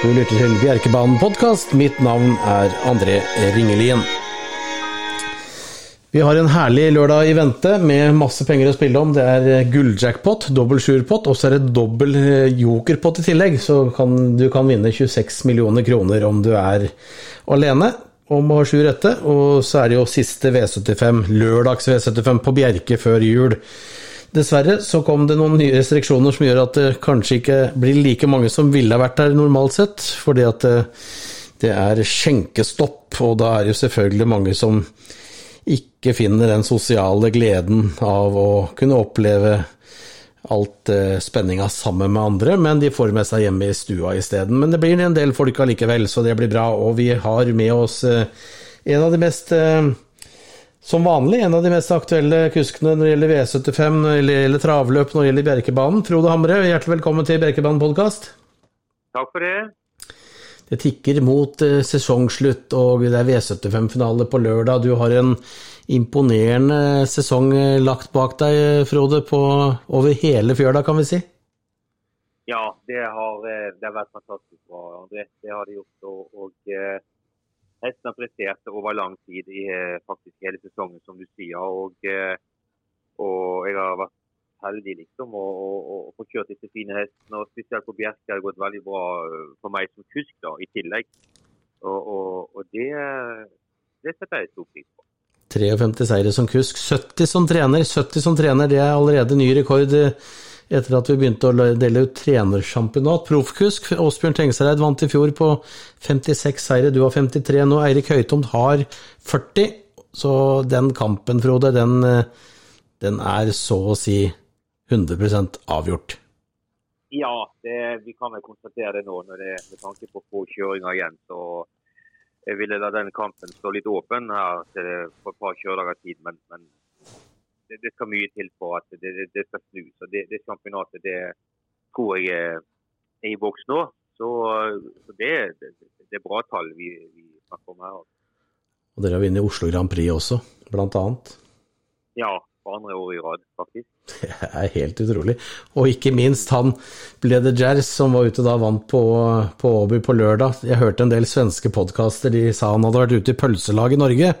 Du lytter til Bjerkebanen podkast. Mitt navn er André Ringelien. Vi har en herlig lørdag i vente med masse penger å spille om. Det er gulljackpot, dobbel sjuerpott, og så er det dobbel jokerpott i tillegg. Så kan, du kan vinne 26 millioner kroner om du er alene om å ha sju rette. Og så er det jo siste V75, lørdags V75 på Bjerke før jul. Dessverre så kom det noen nye restriksjoner som gjør at det kanskje ikke blir like mange som ville vært der normalt sett, fordi at det, det er skjenkestopp, og da er det jo selvfølgelig mange som ikke finner den sosiale gleden av å kunne oppleve alt eh, spenninga sammen med andre, men de får med seg hjemme i stua isteden. Men det blir en del folk allikevel, så det blir bra. Og vi har med oss eh, en av de mest eh, som vanlig en av de mest aktuelle kuskene når det gjelder V75, når det gjelder travløp, når det gjelder Bjerkebanen. Frode Hamre, hjertelig velkommen til Bjerkebanen podkast. Takk for det. Det tikker mot eh, sesongslutt, og det er V75-finale på lørdag. Du har en imponerende sesong eh, lagt bak deg, Frode, på over hele fjøla, kan vi si? Ja, det har, eh, det har vært fantastisk bra, André. Det har det gjort. og, og Hesten har prestert over lang tid i eh, faktisk hele sesongen, som du sier. Og, eh, og jeg har vært heldig liksom å, få kjørt disse fine hestene. og Spesielt på Bjerke har det gått veldig bra eh, for meg som kusk da, i tillegg. Og, og, og det, det, setter jeg stor pris på. 53 seire som kusk, 70 som trener. 70 som trener, det er allerede ny rekord etter at vi begynte å dele ut trenersjampionat. Proffkusk Åsbjørn Tengsereid vant i fjor på 56 seire, du har 53 nå. Eirik Høytomt har 40. Så den kampen, Frode, den, den er så å si 100% avgjort. Ja, det, vi kan vel konstatere det nå når det, med tanke på få kjøringer igjen. så jeg ville la den kampen stå litt åpen her til for et par kjøredager tid, men, men det, det, skal mye til for at det, det skal snus. Og det, det championatet det tror jeg er i boks nå. Så, så det, er bra tall vi, vi snakker om her. Og dere har vunnet Oslo Grand Prix også, blant annet? Ja, for andre år i rad, faktisk. Det er helt utrolig. Og ikke minst han Bleder Jazz, som var ute da vant på, på Åby på lørdag. Jeg hørte en del svenske podkaster, de sa han hadde vært ute i pølselag i Norge.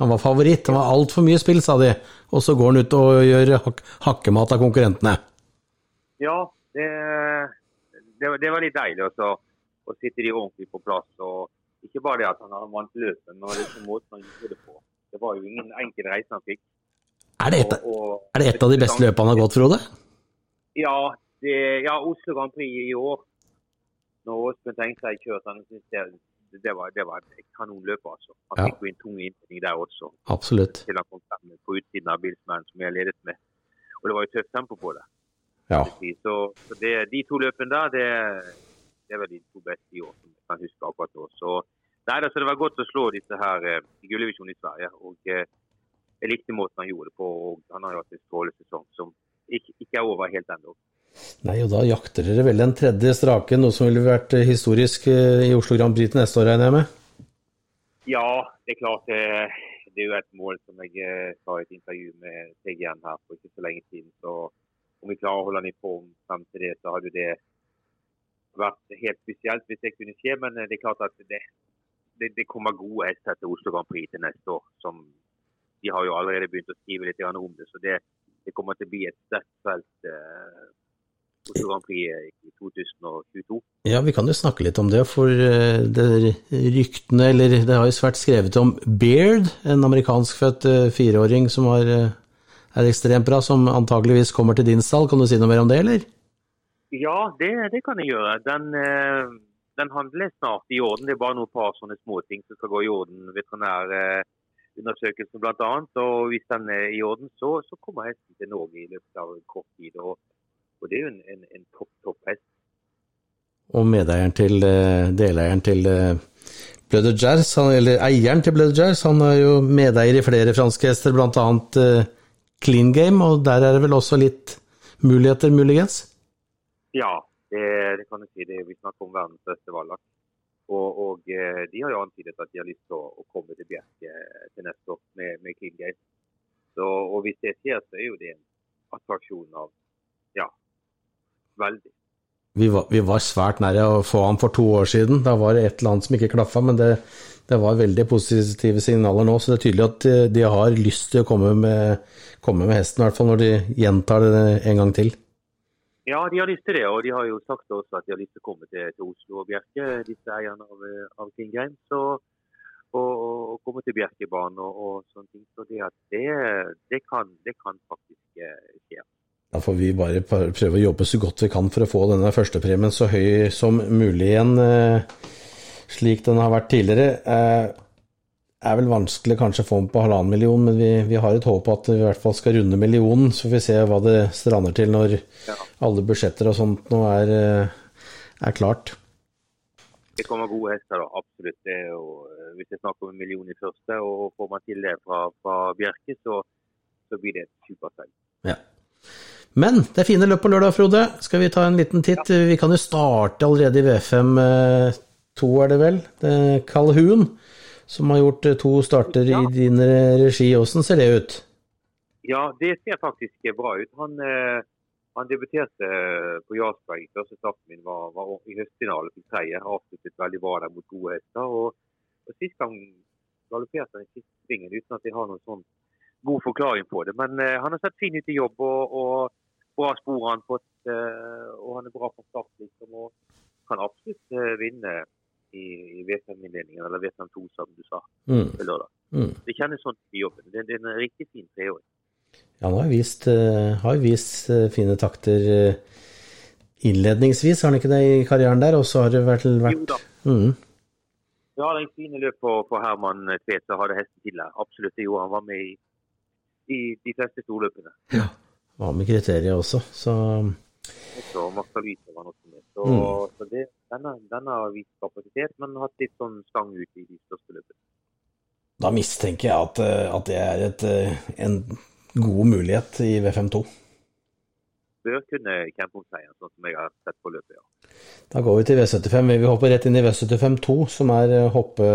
Han var favoritt, han var altfor mye spill, sa de. Og så går han ut og gjør hak hakkemat av konkurrentene. Ja, det, det, det var litt deilig også, å sitte de ordentlig på plass. og Ikke bare det at han vant løpet, men liksom måten han gjorde det på. Det var jo ingen enkel reise han fikk. Er det, et, og, og, er det et av de beste løpene han har gått, Frode? Ja, det, ja Oslo Grand Prix i år. Når Åsmund tenkte seg kjørt, han syntes det det var, det var et kanonløp. altså. Han ja. fikk jo en tung innledning der også. Absolutt. Til han kom frem på utsiden av bilsmannen som jeg ledet med. Og det var jo tøft tempo på det. Ja. Så, så det, de to løpene der, det, det, er vel de to beste i år som jeg kan huske akkurat nå. Så, nei, altså, det var godt å slå disse her eh, i gulldivisjonen i Sverige. og eh, Jeg likte måten han gjorde det på. og Han har jo hatt en strålende sesong som ikke, ikke er over helt ennå. Nei, og da jakter dere vel den tredje strake, noe som ville vært eh, historisk eh, i Oslo Grand Prix til neste år, regner jeg med? Ja, det er klart. Det, det er jo et mål som jeg eh, sa i et intervju med TGN her for ikke så lenge siden. Så om vi klarer å holde den i form frem til det, så hadde det vært helt spesielt hvis det kunne skje. Men det er klart at det, det, det kommer gode hester til Oslo Grand Prix til neste år. som De har jo allerede begynt å skrive litt om det. så det, det kommer til å bli et sterkt felt Oslo Grand Prix i 2022. Ja, vi kan jo snakke litt om det. For eh, det ryktene, eller det har jo svært skrevet om Beard, en amerikanskfødt eh, fireåring som har, eh, er ekstremt bra, som antageligvis kommer til din stall. Kan du si noe mer om det, eller? Ja, det, det kan jeg gjøre. Den, den handler snart i orden. Det er bare noen par sånne småting som skal gå i orden. Veterinærundersøkelsen bl.a. Og hvis den er i orden, så, så kommer hesten til Norge i løpet av kort tid. og og det er jo en, en, en topp, topp hest. Og medeieren til, eh, deleieren til eh, Blood Jazz, eller eieren til Blood Jazz, han er jo medeier i flere franske hester, bl.a. Uh, Clean Game, og der er det vel også litt muligheter, muligens? Ja, det, det kan du si. Det, vi snakker om verdens beste vallak. Og, og, de har jo antydet at de har lyst til å, å komme til Bjerke til neste år med, med Clean Game. Så, og hvis det skjer, så er jo det en attraksjon av Veldig. Vi var, vi var, svært nære å få han for to år siden. Da var det et eller annet som ikke klaffa, men det, det, var veldig positive signaler nå. Så det er tydelig at de, de har lyst til å komme med, komme med, hesten, i hvert fall når de gjentar det en gang til. Ja, de har lyst til det, og de har jo sagt også at de har lyst til å komme til, til Oslo og Bjerke, disse eierne av, av King Games. Så, og, og, komme til Bjerkebanen og, og sånne ting. Så det, det, det, kan, det kan faktisk eh, skje. Da får vi bare prøve å jobbe så godt vi kan for å få denne førstepremien så høy som mulig igjen, eh, slik den har vært tidligere. Det eh, er vel vanskelig kanskje å få den på halvannen million, men vi, vi, har et håp at vi i hvert fall skal runde millionen. Så får vi se hva det strander til når ja. alle budsjetter og sånt nå er, eh, er, klart. Det kommer gode hester, da. Absolutt. Det er jo, hvis jeg snakker om en million i første, og får man til det fra, fra Bjerke, så, så blir det et superseil. Ja. Men det er fine løp på lørdag, Frode. Skal vi ta en liten titt? Ja. Vi kan jo starte allerede i V5 2, er det vel? Det er Calhoun, som har gjort eh, to starter ja. i din regi. Hvordan ser det ut? Ja, det ser faktisk bra ut. Han, eh, han debuterte eh, på Jarlsberg. Første starten min var, var i høstfinale til tredje. Avsluttet veldig bra der mot gode hester. Og, og Sist gang galopperte han i siste svingen uten at jeg har noen sånn god forklaring på det. Men han har sett fin ut i jobb. og, og bra spor har han fått, eh, og han er bra fra start. liksom, og Kan absolutt eh, vinne i, i V5-innledningen, eller V5-2, som du sa, mm. lørdag. Mm. Det kjennes sånn i jobben. Det, det er en riktig fin treåring. Ja, han har vist, har vist fine takter innledningsvis, har han ikke det i karrieren der? Og så har det vært, vært... Jo da. Mm. Ja, det en fine løp på, på Herman Tvedt som hadde hesten der. Absolutt, det gjorde han. var med i, i de fleste storløpene. Ja var med kriteriet også, så så Så, mm. så det, denne, denne har vist kapasitet, men hatt litt sånn stang ut i de største løpene. Da mistenker jeg at, eh, at det er et, eh, en god mulighet i V52. Bør kunne kjempe om seieren, sånn som jeg har sett på løpet, ja. Da går vi til V75. Vi vil hoppe rett inn i V75 2, som er eh, hoppe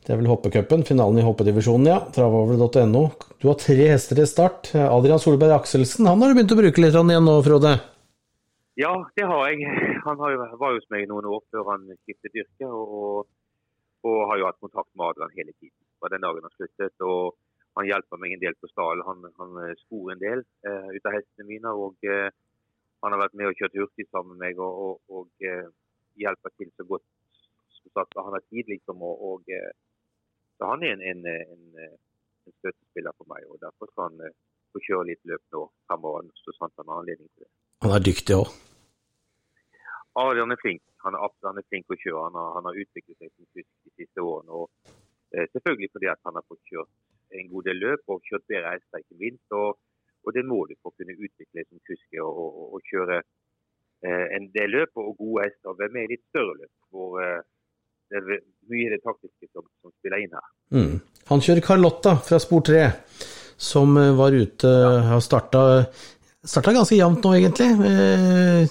det er vel hoppecupen, finalen i hoppedivisjonen, ja. Travavel.no. Du har tre hester i start. Adrian Solberg Akselsen, han har du begynt å bruke litt igjen nå, Frode? Ja, det har jeg. Han jo, var jo hos meg noen år før han skiftet yrke, og, og, har jo hatt kontakt med Adrian hele tiden fra den dagen han sluttet. og Han hjelper meg en del på stallen. Han, han skor en del uh, ut av hestene mine. og uh, Han har vært med og kjørt hurtig sammen med meg og, og, og uh, hjelper til så godt som at han har tid, liksom. og, og så han er en, en, en, en støttespiller for meg, og derfor skal han uh, få kjøre litt løp nå fremover. så sant han har anledning til det. Han er dyktig òg? Ja, han er flink. Han er, han er flink å kjøre. Han har, han har, utviklet seg som kusk de siste årene. og eh, Selvfølgelig fordi at han har fått kjørt en god del løp og kjørt bedre hester, ikke minst. Og, og, det må du for å kunne utvikle som kusk og, og, og, kjøre eh, en del løp og gode hester. Hvem er i litt større løp hvor det er mye det taktiske som, som spiller inn her. Mm. Han kjører Carlotta fra spor 3, som eh, var ute ja. Har starta, starta ganske jevnt nå, egentlig. Eh,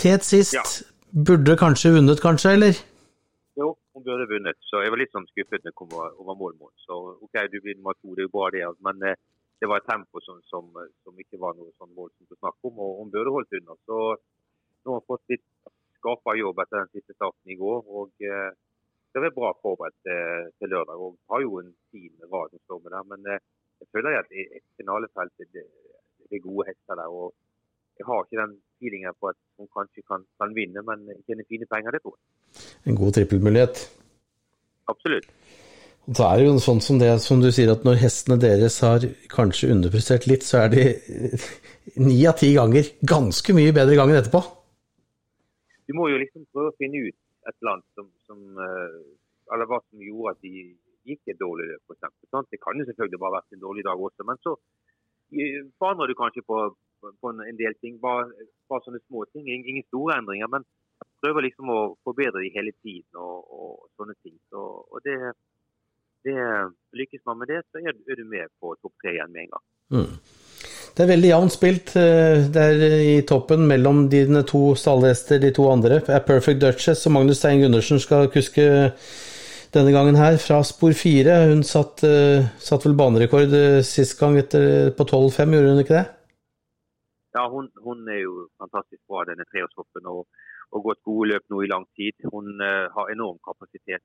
tet sist. Ja. Burde kanskje vunnet, kanskje, eller? Jo, hun burde vunnet. Så jeg var litt sånn skuffet når hun kom over målmål. Så OK, du blir nummer to, det er jo bra det. Men eh, det var et tempo som, som, som ikke var noe sånn voldsomt å snakke om, og hun burde holdt unna. Så nå har hun fått litt skapa jobb etter den siste starten i går. og eh, Det er bra forberedt til, til lørdag. og Har jo en fin rad som står med der. Men eh, jeg føler at et finalefelt det, det er gode hester der. og Jeg har ikke den feelingen på at hun kanskje kan, kan vinne, men tjene fine penger, det tror jeg. En god trippelmulighet? Absolutt. Så er det jo sånn som det som du sier, at når hestene deres har kanskje underprestert litt, så er de ni av ti ganger ganske mye bedre gangen etterpå du må jo liksom prøve å finne ut et annet som, som eh, Eller hva som gjorde at de gikk et dårlig løp, f.eks. Det kan jo selvfølgelig bare ha vært en dårlig dag også, men så forandrer du kanskje på, på en del ting. Bare, bare, sånne små ting. Ingen store endringer, men prøver liksom å forbedre de hele tiden og, og sånne ting. Så, og det, det, Lykkes man med det, så er du med på topp tre igjen med en gang. Mm. Det er veldig jevnt spilt. der det er i toppen mellom dine to stallhester, de to andre. er Perfect Duchess og Magnus Stein Gundersen skal kuske denne gangen her, fra spor fire. Hun satt, uh, satt vel banerekord uh, sist gang etter, på 12,5, gjorde hun ikke det? ja, hun, hun, er jo fantastisk bra, denne treårshoppen. Og, og gått gode løp nå i lang tid. Hun uh, har enorm kapasitet.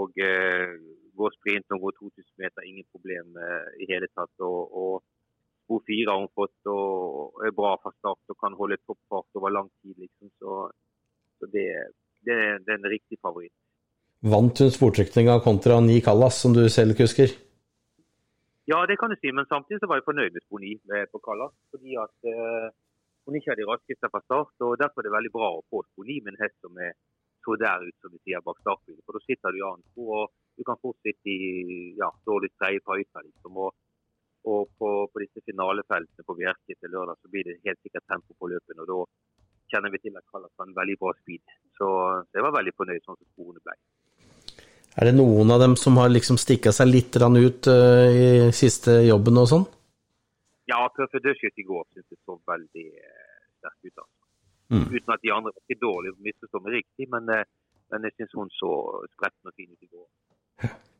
Og uh, går sprint og går 2000 meter, ingen problem uh, i hele tatt. Og, og spor fire har hun fått og er bra fra start og kan holde toppfart over lang tid. liksom. Så, så det, det, det, er en riktig favoritt. Vant hun sportrekninga kontra Ni Callas, som du selv husker? Ja, det kan du si, men samtidig så var jeg fornøyd med spor 9 på Callas. Fordi at uh, hun ikke hadde raskeste fra start. og Derfor er det veldig bra å få spor 9 med en hest som er så der ut som vi sier bak startbilen. For da sitter du i annen spor, og du kan fortsette i ja, dårlig tredje på høyta. Liksom. Og, og på, på, disse finalefeltene på Bjerke til lørdag så blir det helt sikkert tempo på løpene. og da kjenner vi til at Callas har en veldig bra speed. Så, så jeg var veldig fornøyd sånn som sporene ble. Er det noen av dem som har liksom stikka seg litt ut uh, i siste jobben og sånn? Ja, Perfect Dødskjøtt i går syntes jeg så veldig uh, sterk ut. Altså. Mm. Uten at de andre var ikke dårlige, misforstå meg riktig, men, uh, men jeg syns hun så spretten og fin ut i går.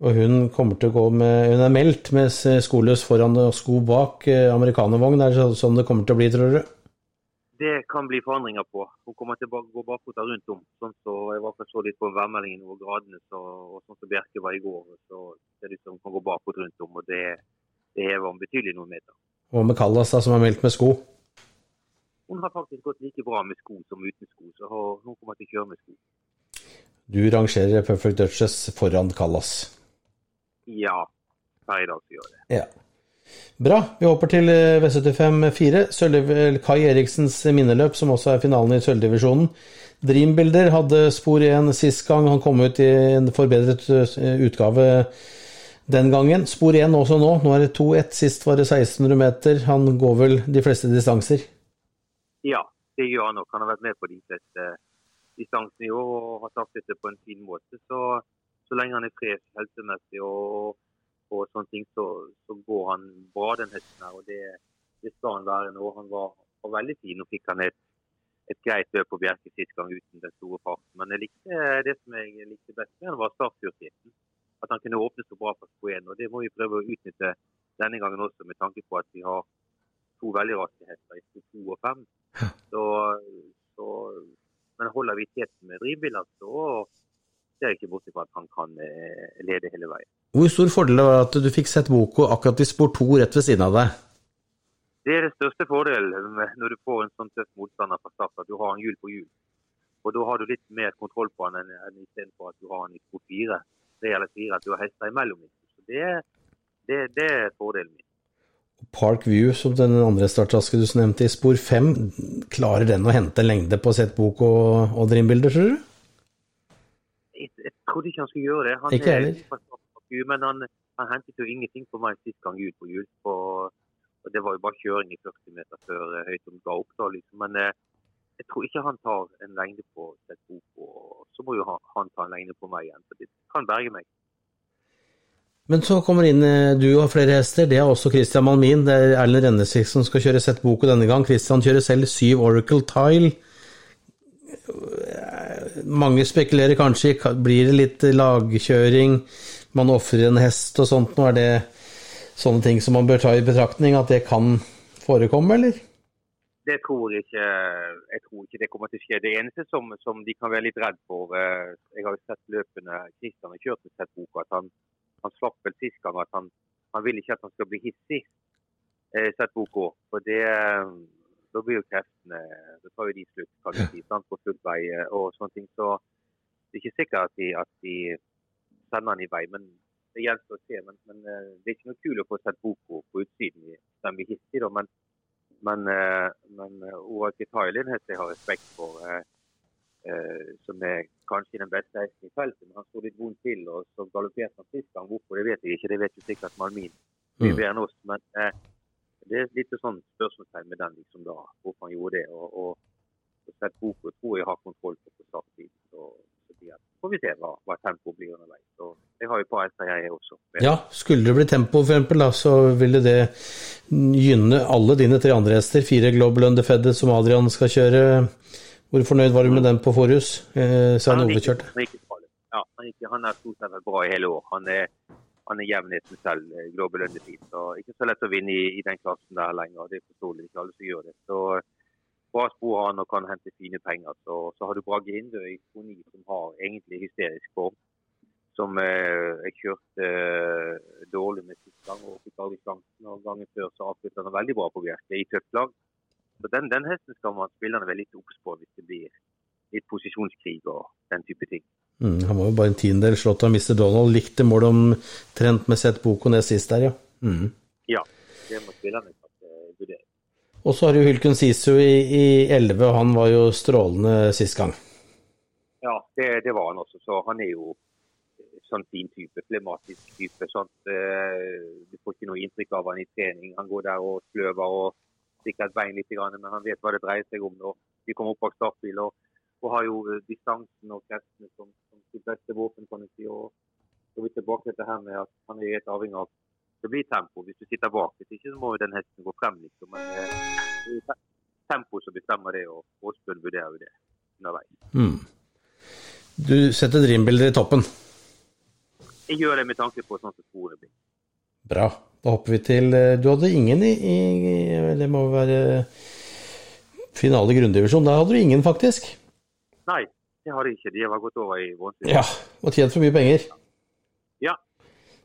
Og hun kommer til å gå med Hun er meldt med skoløs foran og sko bak amerikanervogn. Er det sånn det kommer til å bli, tror du? det kan bli forandringer på. Hun kommer til å gå bakfota rundt om. sånn så Jeg var så litt på værmeldingen over gradene, så, og sånn som Bjerke var i går. så ser det ut som hun kan gå bakfot rundt om, og det, det hever hun betydelig noen meter. Hva med Kallas, da, som er meldt med sko? Hun har faktisk gått like bra med sko som uten sko, så hun kommer til å kjøre med sko. Du rangerer Perfect Duchess foran Kallas? Ja. Ja. Bra. Vi hopper til eh, V75-4. Kai Eriksens minneløp, som også er finalen i sølvdivisjonen. Dreambuilder hadde spor igjen sist gang. Han kom ut i en forbedret eh, utgave den gangen. Spor igjen også nå. Nå er det 2-1. Sist var det 1600 meter. Han går vel de fleste distanser? Ja, det gjør han nok. Han har vært med på de fleste distansene i år og har tatt dette på en fin måte. Så, så lenge han er frisk helsemessig og og sånne ting, så, så, går han bra, den hesten her. Og det, det skal han være nå. Han var, var veldig fin. Nå fikk han et, et greit løp på Bjerke sist gang uten den store farten. Men jeg likte, det som jeg likte best med han var startfyrtheten. At han kunne åpne så bra for sko 1. Og det må vi prøve å utnytte denne gangen også, med tanke på at vi har to veldig raske hester i sko 2 og 5. Så, så, men holder vi teten med drivbiler, så ser ikke bort fra at han kan eh, lede hele veien. Hvor stor fordel var det at du fikk sett Boko akkurat i spor 2 rett ved siden av deg? Det er det største fordelen når du får en sånn tøff motstander fra start, at du har en hjul på hjul. Og Da har du litt mer kontroll på han enn, enn istedenfor at du har han i spor 4. Det eller 4, at du har hester imellom. Så det, det, det er fordelen min. Park View, som den andre starttasken du nevnte i spor 5, klarer den å hente lengde på sett bok og, og Dreambilder, tror du? Jeg, jeg trodde ikke han skulle gjøre det. Han ikke heller men han, han, hentet jo ingenting på meg sist gang ut på hjul. og Det var jo bare kjøring i 40 meter før eh, Høytom ga opp. da liksom. Men eh, jeg tror ikke han tar en lengde på og så må jo han, han, ta en lengde på meg igjen. Så det kan berge meg. Men så kommer inn eh, du og flere hester. Det er også Christian Malmin. Det er Erlend Rennesvik som skal kjøre sett boko denne gang. Christian kjører selv syv Oracle Tile. Mange spekulerer kanskje blir det litt lagkjøring man ofrer en hest og sånt. Nå er det sånne ting som man bør ta i betraktning, at det kan forekomme, eller? Det tror jeg ikke. Jeg tror ikke det kommer til å skje. Det eneste som, som de kan være litt redd for eh, Jeg har jo sett løpene Kristian har kjørt med sett boka, at han, han slapp vel sist gang at han, han vil ikke at han skal bli hissig. Eh, sett boka. For det da blir jo kreftene Da tar jo de slutt, sant, på full vei eh, og sånne ting. Så det er ikke sikkert at de, at de sender den i vei. Men det gjenstår å se. Men, men, eh, det er ikke noe kult å få sett Boko på utsiden. Den blir hissig, da. Men, men, eh, men eh, Oak Thailand jeg har respekt for. Uh, som er kanskje den beste hesten i feltet, men han sto litt vondt til. og Så galopperte han sist gang. Hvorfor, det vet jeg ikke. Det vet jo sikkert Malmin mye mm. enn oss. Men uh, det er litt sånn spørsmålstegn med den, liksom da, hvorfor han gjorde det. Og, og, sett Boko tror jeg har kontroll på på starttiden. Så, så får vi se hva, hva tempoet blir underveis. Og jeg har jo på hester, jeg også. Ja, skulle det bli tempo, for eksempel, da, så ville det gynne alle dine tre andre hester. Fire Global Undefedded som Adrian skal kjøre. Hvor fornøyd var du med den på forhus? Eh, Svein han, kjørte. Ja, han, han er stort sett bra i hele år. Han er, han er i jevnheten selv, Global Undefeat. Så ikke så lett å vinne i, i den klassen der lenger. Det er forståelig ikke alle som gjør det. Så bra spor han og kan hente fine penger. Så, så har du Brage Hindø i 2-9 som har egentlig hysterisk form. Som eh, jeg kjørte eh, dårlig med sist gang og fikk aldri sjansen. Og gangen før så avsluttet han veldig bra på Bjerke i tøftlag. Så den, den hesten skal man spillerne være litt obs på hvis det blir litt posisjonskrig og den type ting. Mm, han var jo bare en tiendedel slått av Mr. Donald. Likte målet omtrent med sett Boko ned sist der, ja. Mm. Ja, det må spillerne vurdere. Og så har du Hylken Sisu i, i 11, og han var jo strålende sist gang. Ja, det, det, var han også. Så han er jo sånn fin type, flematisk type. Sånt, eh, du får ikke noe inntrykk av han i trening. Han går der og sløver og stikker et bein litt, men han vet hva det dreier seg om når de kommer opp bak startbil. Og, og har jo uh, distansen og kreftene som, som sitt beste våpen, kan jeg si. Og så er vi tilbake til det her med at han er helt avhengig av det blir tempo hvis du sitter bak. Hvis ikke så må jo den hesten gå frem, liksom. Men uh, det er tempo som bestemmer det, og Åsbjørn vurderer jo det underveis. Mm. Du setter dreambilder i toppen? Jeg gjør det med tanke på sånn som sporet blir. Bra. Da hopper vi til eh, Du hadde ingen i, i Det må være finale grunndivisjon. Da hadde du ingen, faktisk. Nei, det har de ikke. De har gått over i vårtid. Ja, og tjent for mye penger. Ja.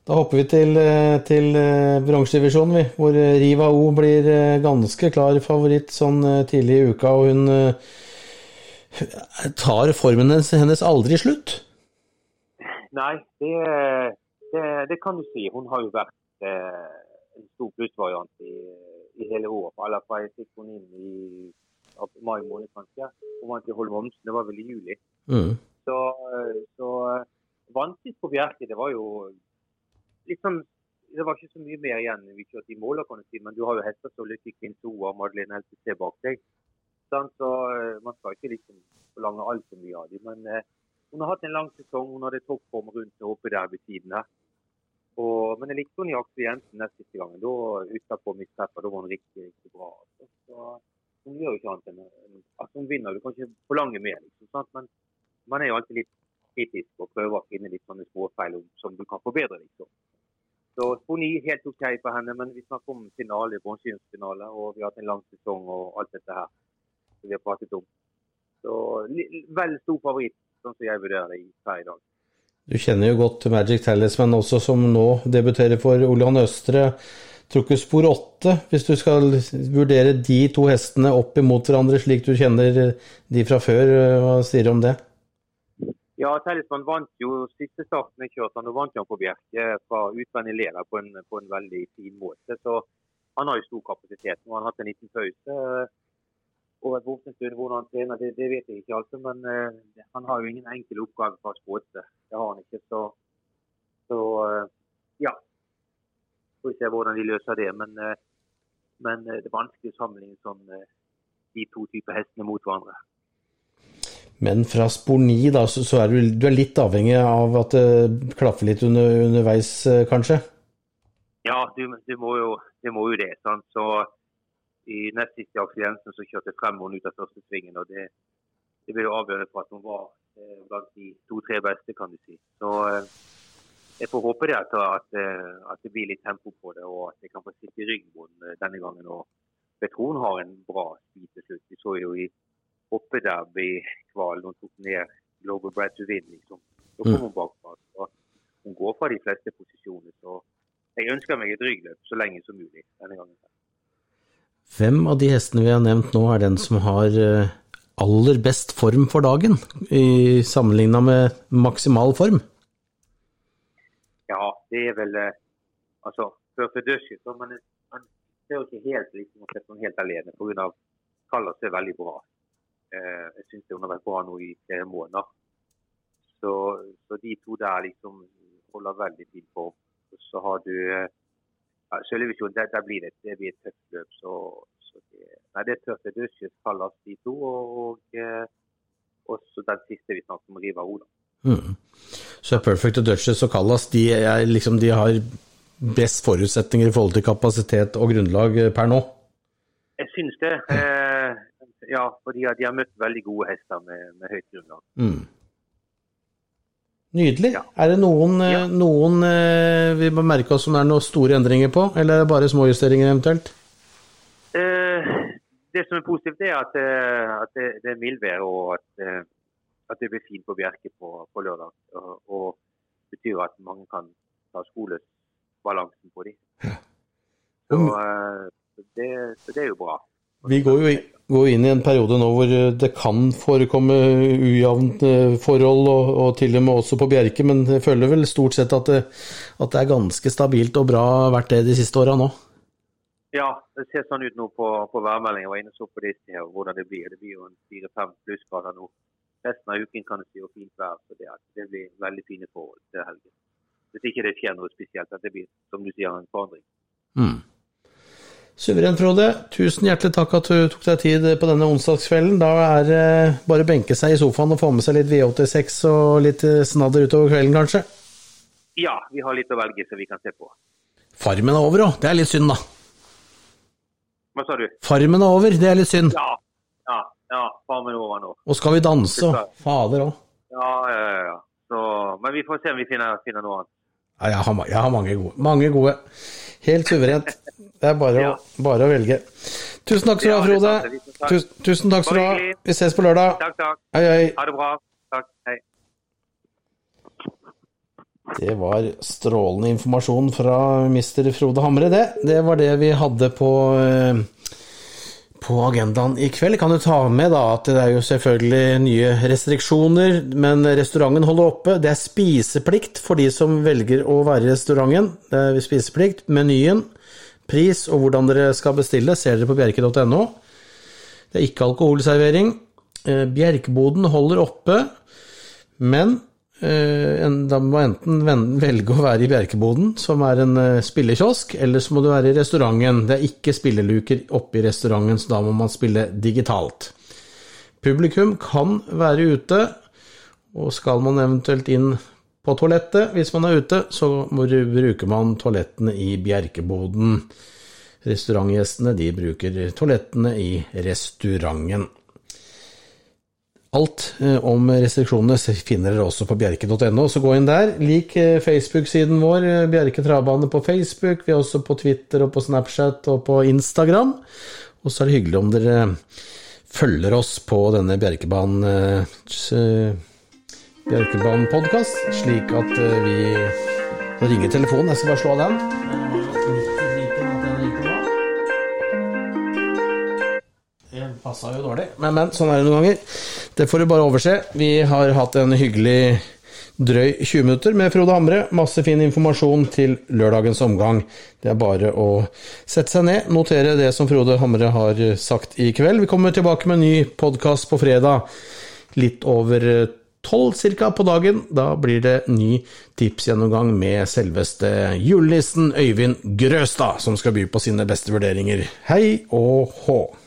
Da hopper vi til, eh, til eh, bronsedivisjonen, hvor Riva O blir ganske klar favoritt sånn tidlig i uka. Og hun tar formen hennes aldri slutt. Nei, det, det, det, kan du si. Hun har jo vært eh, en stor plussvariant i, i, hele året. Eller fra jeg fikk henne inn i mai måned, kanskje. Hun vant i Holmomsen, det var vel i juli. Mm. Så, så vanskelig på Bjerke, det var jo litt sånn det var ikke så mye mer igjen vi kjørte i mål, kan du si, men du har jo hester som Lykke Kvinto og Madeleine LTC bak deg. Så man skal ikke liksom forlange altfor mye av dem. Men eh, hun har hatt en lang sesong. Hun hadde toppform rundt oppe der ved siden her. Og, men jeg likte henne i Aktuenten neste siste gangen. Da utenpå mistreffer, da var hun riktig, riktig bra. Altså. Så, hun gjør jo ikke annet enn at Hun vinner, du kan ikke forlange mer, liksom, sant? men man er jo alltid litt kritisk og prøver å finne litt sånne småfeil som du kan forbedre. liksom. Så Sponi helt OK for henne, men vi snakker om finale, bronsefinale, og vi har hatt en lang sesong og alt dette her som vi har pratet om. Så vel stor favoritt sånn som jeg vurderer det her i dag. Du kjenner jo godt Magic Talisman også, som nå debuterer for Olian Østre. Trukket spor åtte, hvis du skal vurdere de to hestene opp imot hverandre, slik du kjenner de fra før. Hva sier du om det? Ja, Tellesmann vant jo siste starten jeg kjørte. Han vant han på Bjerke fra utvendig leder på en, på en veldig fin måte. Så han har jo stor kapasitet. Nå har hatt en liten pause over et stund. Hvordan han trener, det, det, vet jeg ikke. altså, Men uh, han har jo ingen enkel oppgave fra spåte. Det har han ikke. Så, så uh. Får vi se hvordan de løser det. Men, uh, men det er vanskelig å sammenligne sånn, de to typer hestene mot hverandre. Men fra spor 9, da, så, så er du, du, er litt avhengig av at det klaffer litt under, underveis, kanskje? Ja, du, du må jo, det må jo det. Sant? Så i nest siste Aksel så kjørte frem henne ut av første svingen. og Det, det ble jo avgjørende for at hun var eh, blant de to-tre beste, kan du si. Så eh, jeg får håpe det at, at, eh, at, det blir litt tempo på det, og at jeg kan få sitte i ryggen på eh, denne gangen. og Jeg tror hun har en bra speed til slutt. Vi så jo i hoppederby-kvalen hun tok ned Global Bread to Win. liksom. Da kom hun bakfra. Så hun går fra de fleste posisjoner. så jeg ønsker meg et ryggløp så lenge som mulig denne gangen. Hvem av de hestene vi har nevnt nå, er den som har eh, aller best form for dagen, i sammenligna med maksimal form? Ja, det er vel eh, Altså, før til dødskyt, men man ser jo ikke helt liksom, sånn helt alene pga. Kallas er veldig bra. Eh, jeg syns hun har vært bra nå i flere måneder. Så, så de to der liksom holder veldig fin form. Så har du ja, Sølvvisjon, der, der, blir det, det blir et tøft løp. Så, så det, nei, det er tøft. Dødskyss Kallas, de to. Og, og også den siste vi snakket om, Riva Ola. Mm. Så Perfect og Duchess og Callas de, liksom, de, har best forutsetninger i forhold til kapasitet og grunnlag eh, per nå? Jeg syns det. Eh, ja, fordi de har møtt veldig gode hester med, med høyt grunnlag. Mm. Nydelig. Ja. Er det noen, eh, Ja. noen eh, vi må merke oss om det er noen store endringer på, eller er det bare småjusteringer eventuelt? Eh, det som er positivt, er at, at det, det er mildvær og at, at det blir fint på Bjerke på, på lørdag. Og, og betyr at mange kan ta skolebalansen på dem. Så, eh, det, så det er jo bra. Vi går jo går inn i en periode nå hvor eh, det kan forekomme ujevnt eh, forhold, og, og til og med også på Bjerke, men jeg føler vel stort sett at det, at det er ganske stabilt og bra vært det de siste åra nå. Ja, det ser sånn ut nå på, på værmeldingen. Jeg var inne og så på det i sted, hvordan det blir. Det blir jo en fire-fem plussgrader nå. Resten av uken kan det jo fint vær, så det, det blir veldig fine forhold til helgen. Hvis ikke det skjer noe spesielt, at det blir, som du sier, en forandring. Mm. Suveren, Frode. Tusen hjertelig takk at du tok deg tid på denne onsdagskvelden. Da er det bare å benke seg i sofaen og få med seg litt V86 og litt eh, snadder utover kvelden, kanskje. Ja, vi har litt å velge så vi kan se på. Farmen er over òg. Det er litt synd, da. Hva sa du? Farmen er over. Det er litt synd. Ja, ja, faen meg over nå. Og skal vi danse òg. Fader òg. Ja, ja, ja, ja. Så, men vi får se om vi finner, finner noe annet. Ja, jeg har, jeg har mange gode. Mange gode. Helt suverent. Det er bare, Ja. å, bare å velge. Tusen takk skal du ha, Frode. tusen takk skal du ha. Vi ses på lørdag. Takk, takk. Hei, hei. Ha det bra. Takk. Hei. Det var strålende informasjon fra mister Frode Hamre, det. Det var det vi hadde på, eh, på agendaen i kveld. Kan du ta med da at det er jo selvfølgelig nye restriksjoner, men restauranten holder oppe. Det er spiseplikt for de som velger å være i restauranten. Det er spiseplikt. Menyen, pris og hvordan dere skal bestille ser dere på bjerke.no. Det er ikke alkoholservering. Eh, Bjerkeboden holder oppe, men en- da må enten velge å være i Bjerkeboden, som er en eh, spillekiosk, eller så må du være i restauranten. Det er ikke spilleluker oppe i restauranten, så da må man spille digitalt. Publikum kan være ute, og skal man eventuelt inn på toalettet hvis man er ute, så bruker man toalettene i Bjerkeboden. Restaurantgjestene de bruker toalettene i restauranten. Alt eh, om restriksjonene finner dere også på bjerke.no, så gå inn der. Lik eh, Facebook-siden vår, eh, Bjerke Travbane på Facebook. Vi er også på Twitter og på Snapchat og på Instagram. Og så er det hyggelig om dere følger oss på denne Bjerkebanen Bjerkebanen-podkast, slik at vi Nå ringer telefonen, jeg skal bare slå av den. Det passa jo dårlig, men, men sånn er det noen ganger. Det får du bare overse. Vi har hatt en hyggelig drøy 20 minutter med Frode Hamre. Masse fin informasjon til lørdagens omgang. Det er bare å sette seg ned, notere det som Frode Hamre har sagt i kveld. Vi kommer tilbake med en ny podkast på fredag, litt over tolv cirka på dagen. Da blir det ny tipsgjennomgang med selveste julenissen Øyvind Grøstad, som skal by på sine beste vurderinger. Hei og hå!